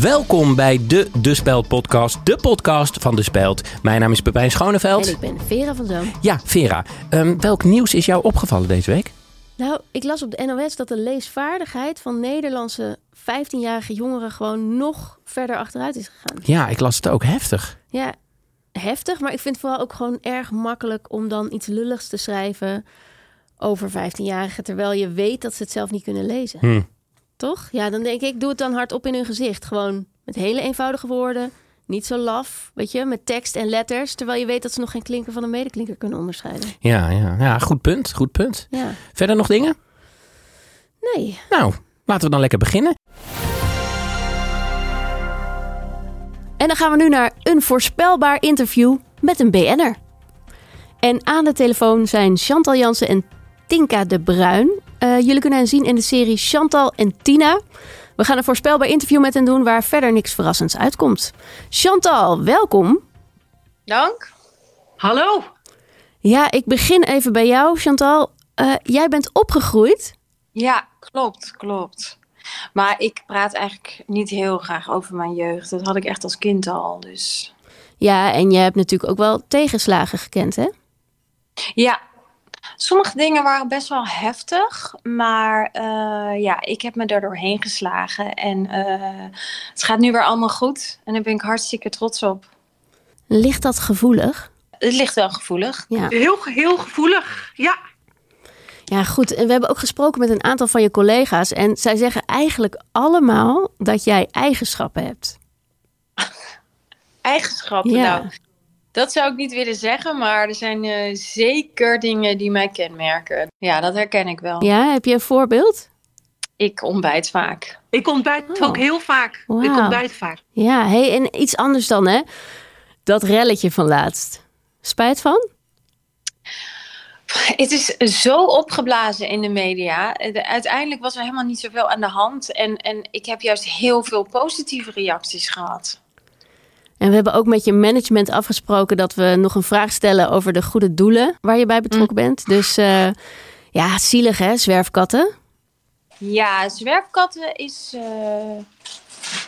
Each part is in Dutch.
Welkom bij de De Speld podcast, de podcast van De Speld. Mijn naam is Pepijn Schoneveld. En ik ben Vera van Zoom. Ja, Vera, ehm, welk nieuws is jou opgevallen deze week? Nou, ik las op de NOS dat de leesvaardigheid van Nederlandse 15-jarige jongeren gewoon nog verder achteruit is gegaan. Ja, ik las het ook heftig. Ja, heftig, maar ik vind het vooral ook gewoon erg makkelijk om dan iets lulligs te schrijven over 15-jarigen, terwijl je weet dat ze het zelf niet kunnen lezen. Hm. Toch? Ja, dan denk ik, doe het dan hardop in hun gezicht. Gewoon met hele eenvoudige woorden. Niet zo laf, weet je, met tekst en letters. Terwijl je weet dat ze nog geen klinker van een medeklinker kunnen onderscheiden. Ja, ja, ja, goed punt, goed punt. Ja. Verder nog dingen? Nee. Nou, laten we dan lekker beginnen. En dan gaan we nu naar een voorspelbaar interview met een BN'er. En aan de telefoon zijn Chantal Jansen en Tinka de Bruin. Eh, jullie kunnen hen zien in de serie Chantal en Tina. We gaan een voorspelbaar interview met hen doen waar verder niks verrassends uitkomt. Chantal, welkom. Dank. Hallo. Ja, ik begin even bij jou, Chantal. Eh, jij bent opgegroeid. Ja, klopt, klopt. Maar ik praat eigenlijk niet heel graag over mijn jeugd. Dat had ik echt als kind al, dus... Ja, en je hebt natuurlijk ook wel tegenslagen gekend, hè? Ja, sommige dingen waren best wel heftig. Maar eh, ja, ik heb me daar doorheen geslagen. En eh, het gaat nu weer allemaal goed. En daar ben ik hartstikke trots op. Ligt dat gevoelig? Het ligt wel gevoelig. Ja. Heel, heel gevoelig. Ja. Ja, goed. En we hebben ook gesproken met een aantal van je collega's. En zij zeggen eigenlijk allemaal dat jij eigenschappen hebt. Eigenschappen, Ja. nou... Dat zou ik niet willen zeggen, maar er zijn eh, zeker dingen die mij kenmerken. Ja, dat herken ik wel. Ja, heb je een voorbeeld? Ik ontbijt vaak. Ik ontbijt Oh. ook heel vaak. Ik ontbijt vaak. Ja, hey, en iets anders dan, hè? Dat relletje van laatst. Spijt van? Het is zo opgeblazen in de media. De- Uiteindelijk was er helemaal niet zoveel aan de hand. En, en ik heb juist heel veel positieve reacties gehad. En we hebben ook met je management afgesproken dat we nog een vraag stellen over de goede doelen waar je bij betrokken bent. Dus eh, ja, zielig hè, zwerfkatten. Ja, zwerfkatten is. eh,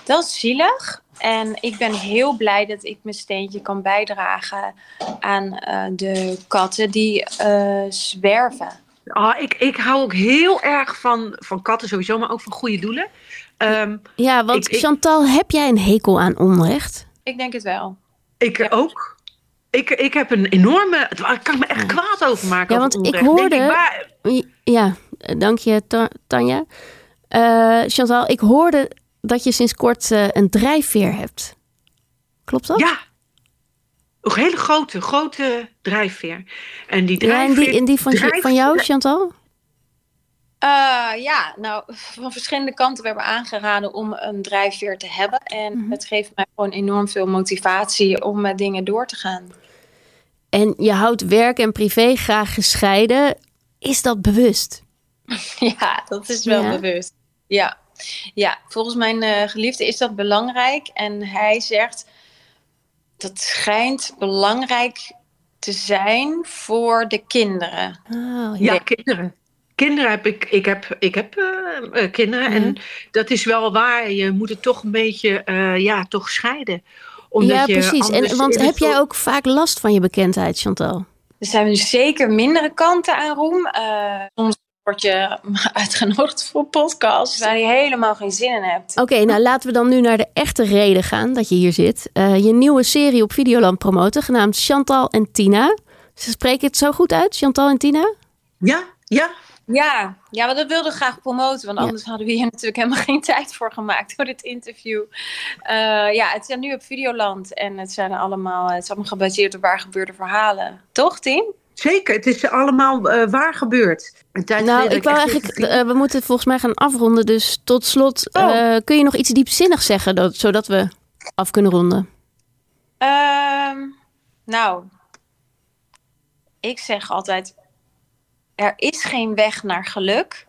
dat is zielig. En ik ben heel blij dat ik mijn steentje kan bijdragen aan eh, de katten die eh, zwerven. Ah, ik, ik hou ook heel erg van, van katten sowieso, maar ook van goede doelen. Ehm, Ja, want Ik- ik- Chantal, heb jij een hekel aan onrecht? Ik denk het wel. ik Ja. ook. Ik, ik heb een enorme... Daar kan ik me echt kwaad over maken. Ja, want ik hoorde- Ja, dank je Ta- Tanja. Eh, Chantal, ik hoorde dat je sinds kort eh, een drijfveer hebt. Klopt dat? ja. Een hele grote, grote drijfveer. En die Ja, en drijfveer... die, en die van, van jou, Chantal? Eh, ja, nou, van verschillende kanten werden we aangeraden om een drijfveer te hebben. En Mhm. het geeft mij gewoon enorm veel motivatie om met dingen door te gaan. En je houdt werk en privé graag gescheiden. Is dat bewust? Ja, dat is wel Ja. bewust. Ja. ja, volgens mijn eh, geliefde is dat belangrijk. En hij zegt, dat schijnt belangrijk te zijn voor de kinderen. Oh, Ja, ja. kinderen. Kinderen heb ik, ik heb, ik heb eh, eh, kinderen Mhm. en dat is wel waar. Je moet het toch een beetje, eh, ja, toch scheiden. Omdat ja, je precies. En, want heb jij ook vaak last van je bekendheid, Chantal? Er zijn zeker mindere kanten aan Roem. Eh, soms word je uitgenodigd voor podcasts waar je helemaal geen zin in hebt. Oké, nou laten we dan nu naar de echte reden gaan dat je hier zit. Eh, je nieuwe serie op Videoland promoten, genaamd Chantal en Tina. Ze spreken het zo goed uit, Chantal en Tina? Ja, ja. Ja, ja, maar dat wilde ik graag promoten, want Ja. anders hadden we hier natuurlijk helemaal geen tijd voor gemaakt voor dit interview. Eh, ja, het zijn nu op Videoland en het zijn allemaal, het is allemaal gebaseerd op waar gebeurde verhalen. Toch, Tien? Zeker, het is allemaal eh, waar gebeurd. Nou, ik wou eigenlijk, eh, we moeten volgens mij gaan afronden. Dus tot slot, Oh. eh, kun je nog iets diepzinnigs zeggen, dat, zodat we af kunnen ronden? Ehm, nou, ik zeg altijd, er is geen weg naar geluk.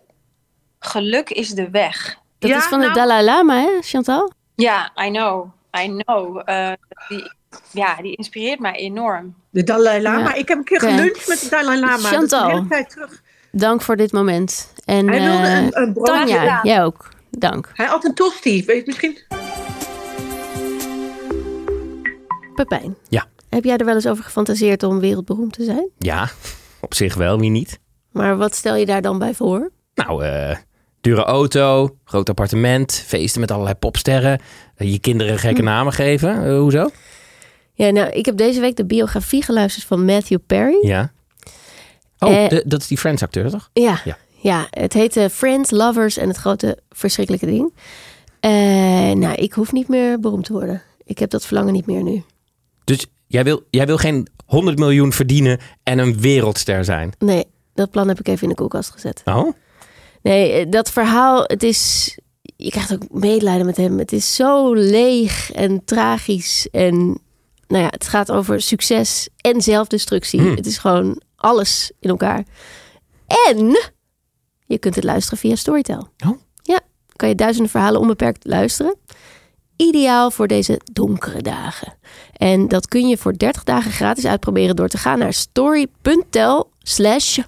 Geluk is de weg. Dat Ja, is van de nou- Dalai Lama, hè, Chantal? Ja, I know, I know. Eh, die, ja, die inspireert mij enorm. de Dalai Lama. Ja. Ik heb een keer geluncht met de Dalai Lama. Dat is Chantal. een hele tijd terug. Dank voor dit moment. En Hij wilde eh, een. Tanja, jij ook. Dank. Hij had een tosti, weet je misschien? Pepijn. Ja. Heb jij er wel eens over gefantaseerd om wereldberoemd te zijn? Ja, op zich wel, wie niet? Maar wat stel je daar dan bij voor? Nou, eh, dure auto, groot appartement, feesten met allerlei popsterren. eh, je kinderen gekke namen geven. Eh, hoezo? Ja, nou, ik heb deze week de biografie geluisterd van Matthew Perry. Ja. Oh, de- dat is die Friends-acteur, toch? Ja, Ja. ja. het heette Friends, Lovers en het grote verschrikkelijke ding. Nou, ik hoef niet meer beroemd te worden. Ik heb dat verlangen niet meer nu. Dus jij wil, jij wil geen 100 miljoen verdienen en een wereldster zijn? Nee, dat plan heb ik even in de koelkast gezet. Oh? Nee, eh, dat verhaal, het is... Je krijgt ook medelijden met hem. Het is zo leeg en tragisch. En nou ja, het gaat over succes en zelfdestructie. Hmm. Het is gewoon alles in elkaar. En je kunt het luisteren via Storytel. Oh. Ja, kan je duizenden verhalen onbeperkt luisteren. Ideaal voor deze donkere dagen. En dat kun je voor 30 dagen gratis uitproberen door te gaan naar story.tel slash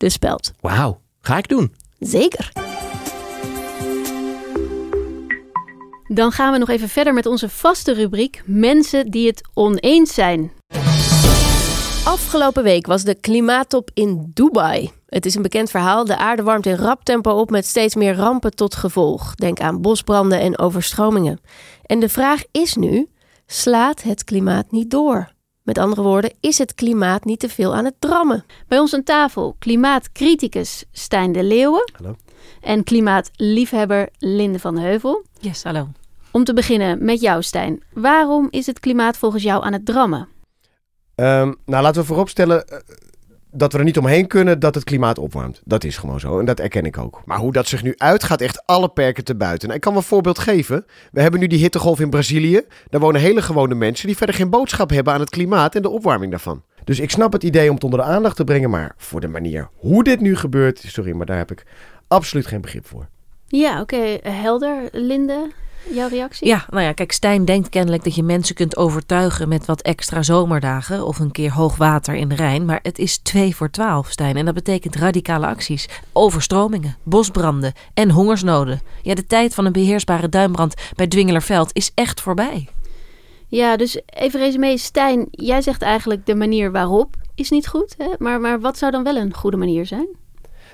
de speld. Wauw, ga ik doen. Zeker. Dan gaan we nog even verder met onze vaste rubriek Mensen die het oneens zijn. Afgelopen week was de klimaattop in Dubai. Het is een bekend verhaal. De aarde warmt in rap tempo op met steeds meer rampen tot gevolg. Denk aan bosbranden en overstromingen. En de vraag is nu: slaat het klimaat niet door? Met andere woorden, is het klimaat niet te veel aan het drammen? Bij ons aan tafel klimaatcriticus Stijn de Leeuwen. Hallo. En klimaatliefhebber Linde van Heuvel. Yes, hallo. Om te beginnen met jou, Stijn. Waarom is het klimaat volgens jou aan het drammen? Ehm, nou, laten we vooropstellen eh, dat we er niet omheen kunnen dat het klimaat opwarmt. Dat is gewoon zo en dat erken ik ook. Maar hoe dat zich nu uit gaat echt alle perken te buiten. Nou, ik kan wel een voorbeeld geven. We hebben nu die hittegolf in Brazilië. Daar wonen hele gewone mensen die verder geen boodschap hebben aan het klimaat en de opwarming daarvan. Dus ik snap het idee om het onder de aandacht te brengen, maar voor de manier hoe dit nu gebeurt, sorry, maar daar heb ik absoluut geen begrip voor. Ja, oké. Helder. Linde, jouw reactie? Ja, nou ja, kijk, Stijn denkt kennelijk dat je mensen kunt overtuigen met wat extra zomerdagen of een keer hoog water in de Rijn. Maar het is 2 voor 12, Stijn. En dat betekent radicale acties, overstromingen, bosbranden en hongersnoden. Ja, de tijd van een beheersbare duinbrand bij Dwingelerveld is echt voorbij. Ja, dus even resume. Stijn, jij zegt eigenlijk de manier waarop is niet goed. Hè? Maar, maar wat zou dan wel een goede manier zijn?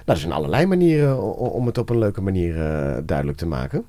Nou, er zijn allerlei manieren om het op een leuke manier eh, duidelijk te maken.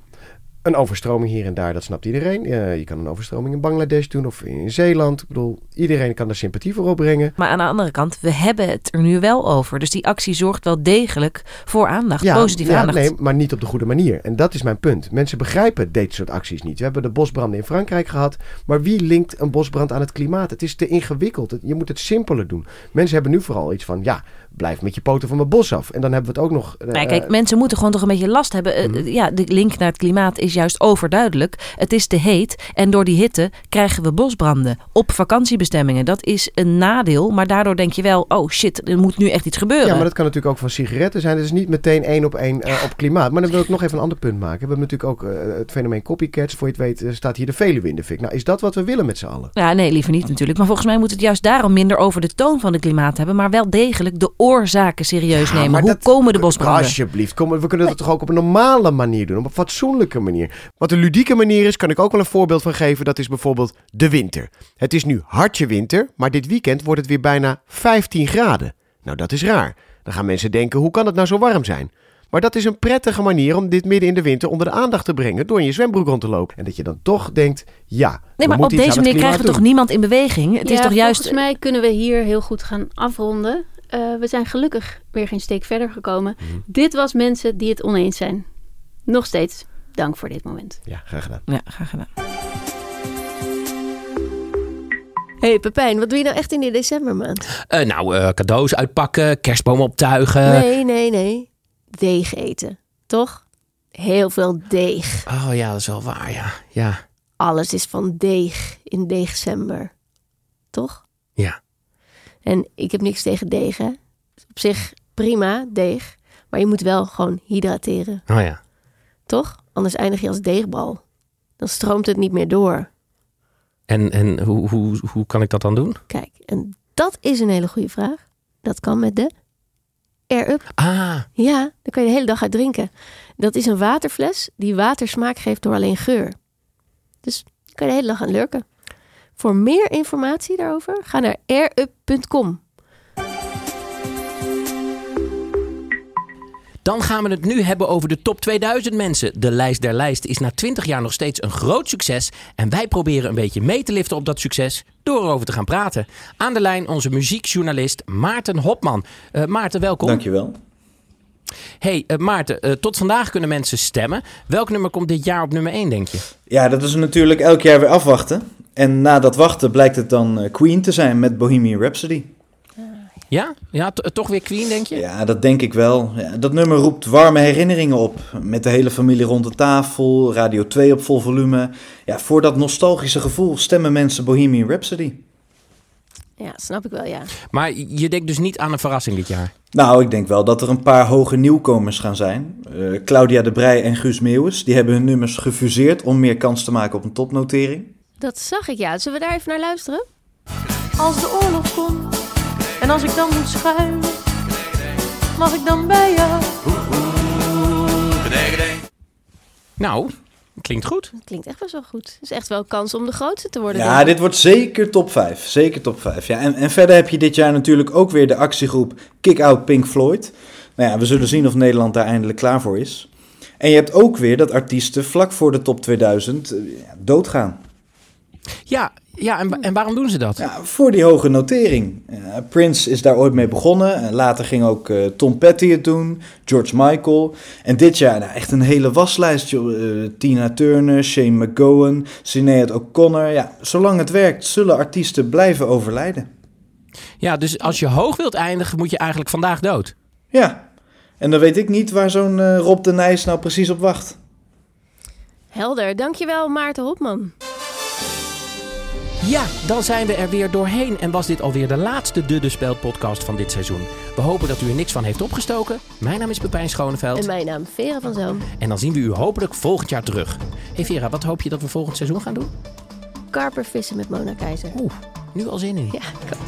Een overstroming hier en daar, dat snapt iedereen. Je kan een overstroming in Bangladesh doen of in Zeeland. Ik bedoel, iedereen kan daar sympathie voor opbrengen. Maar aan de andere kant, we hebben het er nu wel over. Dus die actie zorgt wel degelijk voor aandacht, Ja, positieve ja, aandacht. Nee, maar niet op de goede manier. En dat is mijn punt. Mensen begrijpen dit soort acties niet. We hebben de bosbranden in Frankrijk gehad. Maar wie linkt een bosbrand aan het klimaat? Het is te ingewikkeld. Je moet het simpeler doen. Mensen hebben nu vooral iets van, ja, blijf met je poten van mijn bos af. En dan hebben we het ook nog... eh, kijk, mensen moeten gewoon toch een beetje last hebben. Eh, Mhm. Ja, de link naar het klimaat is juist overduidelijk. Het is te heet en door die hitte krijgen we bosbranden op vakantiebestemmingen. Dat is een nadeel, maar daardoor denk je wel, oh shit, er moet nu echt iets gebeuren. Ja, maar dat kan natuurlijk ook van sigaretten zijn. Het is niet meteen één op één eh, op klimaat. Maar dan wil ik nog even een ander punt maken. We hebben natuurlijk ook eh, het fenomeen copycats. Voor je het weet eh, staat hier de Veluwe in de fik. Nou, is dat wat we willen met z'n allen? Ja, nee, liever niet natuurlijk. Maar volgens mij moet het juist daarom minder over de toon van het klimaat hebben, maar wel degelijk de oorzaken serieus Ja, nemen. Hoe dat- komen de bosbranden? Alsjeblieft, kom, we kunnen dat toch ook op een normale manier doen. Op een fatsoenlijke manier. Wat een ludieke manier is, kan ik ook wel een voorbeeld van geven. Dat is bijvoorbeeld de winter. Het is nu hartje winter, maar dit weekend wordt het weer bijna 15 graden. Nou, dat is raar. Dan gaan mensen denken, hoe kan het nou zo warm zijn? Maar dat is een prettige manier om dit midden in de winter onder de aandacht te brengen door in je zwembroek rond te lopen. En dat je dan toch denkt, ja, Nee, we maar op deze manier krijgen we toch niemand in beweging? Het is Ja, toch juist... Volgens mij kunnen we hier heel goed gaan afronden. Eh, we zijn gelukkig weer geen steek verder gekomen. Mhm. Dit was mensen die het oneens zijn. Nog steeds dank voor dit moment. Ja, graag gedaan. Ja, graag gedaan. hey, Pepijn, wat doe je nou echt in die decembermaand? Eh, nou, eh, cadeaus uitpakken, kerstboom optuigen. nee, nee, nee. Deeg eten, toch? Heel veel deeg. Oh ja, dat is wel waar, ja. Ja, Alles is van deeg in december. Toch? ja. En ik heb niks tegen deeg, hè? Op zich prima, deeg. Maar je moet wel gewoon hydrateren, Oh ja. toch? Anders eindig je als deegbal. Dan stroomt het niet meer door. En, en hoe, hoe, hoe kan ik dat dan doen? Kijk, en dat is een hele goede vraag. Dat kan met de Air-Up. Ah, Ja, daar kan je de hele dag uit drinken. Dat is een waterfles die watersmaak geeft door alleen geur. Dus kan je de hele dag aan lurken. Voor meer informatie daarover ga naar airup.com. Dan gaan we het nu hebben over de top 2000 mensen. De lijst der lijsten is na 20 jaar nog steeds een groot succes. En wij proberen een beetje mee te liften op dat succes door erover te gaan praten. Aan de lijn onze muziekjournalist Maarten Hopman. Uh, Maarten, welkom. Dankjewel. Hey uh, Maarten, uh, tot vandaag kunnen mensen stemmen. Welk nummer komt dit jaar op nummer 1, denk je? Ja, dat is natuurlijk elk jaar weer afwachten. En na dat wachten blijkt het dan Queen te zijn met Bohemian Rhapsody. Ja? Ja, toch weer Queen, denk je? Ja, dat denk ik wel. Ja, dat nummer roept warme herinneringen op. Met de hele familie rond de tafel, Radio 2 op vol volume. Ja, voor dat nostalgische gevoel stemmen mensen Bohemian Rhapsody. Ja, snap ik wel, ja. Maar je denkt dus niet aan een verrassing dit jaar? Nou, ik denk wel dat er een paar hoge nieuwkomers gaan zijn. Uh, Claudia de Brij en Guus Meeuwis, die hebben hun nummers gefuseerd om meer kans te maken op een topnotering. Dat zag ik, ja. Zullen we daar even naar luisteren? Als de oorlog komt en als ik dan moet schuilen, mag ik dan bij jou? Nou, klinkt goed. Dat klinkt echt best wel goed. Het is echt wel kans om de grootste te worden. Ja, dit wordt zeker top 5. Zeker top 5. Ja, en, en verder heb je dit jaar natuurlijk ook weer de actiegroep Kick Out Pink Floyd. Nou ja, we zullen zien of Nederland daar eindelijk klaar voor is. En je hebt ook weer dat artiesten vlak voor de top 2000 uh, doodgaan. Ja, ja en, en waarom doen ze dat? Ja, voor die hoge notering. Ja, Prince is daar ooit mee begonnen. En later ging ook uh, Tom Petty het doen, George Michael. En dit jaar nou, echt een hele waslijst. Uh, Tina Turner, Shane McGowan, Sinead O'Connor. Ja, zolang het werkt zullen artiesten blijven overlijden. Ja, dus als je hoog wilt eindigen moet je eigenlijk vandaag dood. Ja, en dan weet ik niet waar zo'n uh, Rob de Nijs nou precies op wacht. Helder, dankjewel Maarten Hopman. Ja, dan zijn we er weer doorheen en was dit alweer de laatste De De Speld podcast van dit seizoen. We hopen dat u er niks van heeft opgestoken. Mijn naam is Pepijn Schoneveld. En mijn naam Vera van Zoom. En dan zien we u hopelijk volgend jaar terug. Hey Vera, wat hoop je dat we volgend seizoen gaan doen? Karper vissen met Mona Keizer. Oeh, nu al zin in. Ja, ik ook.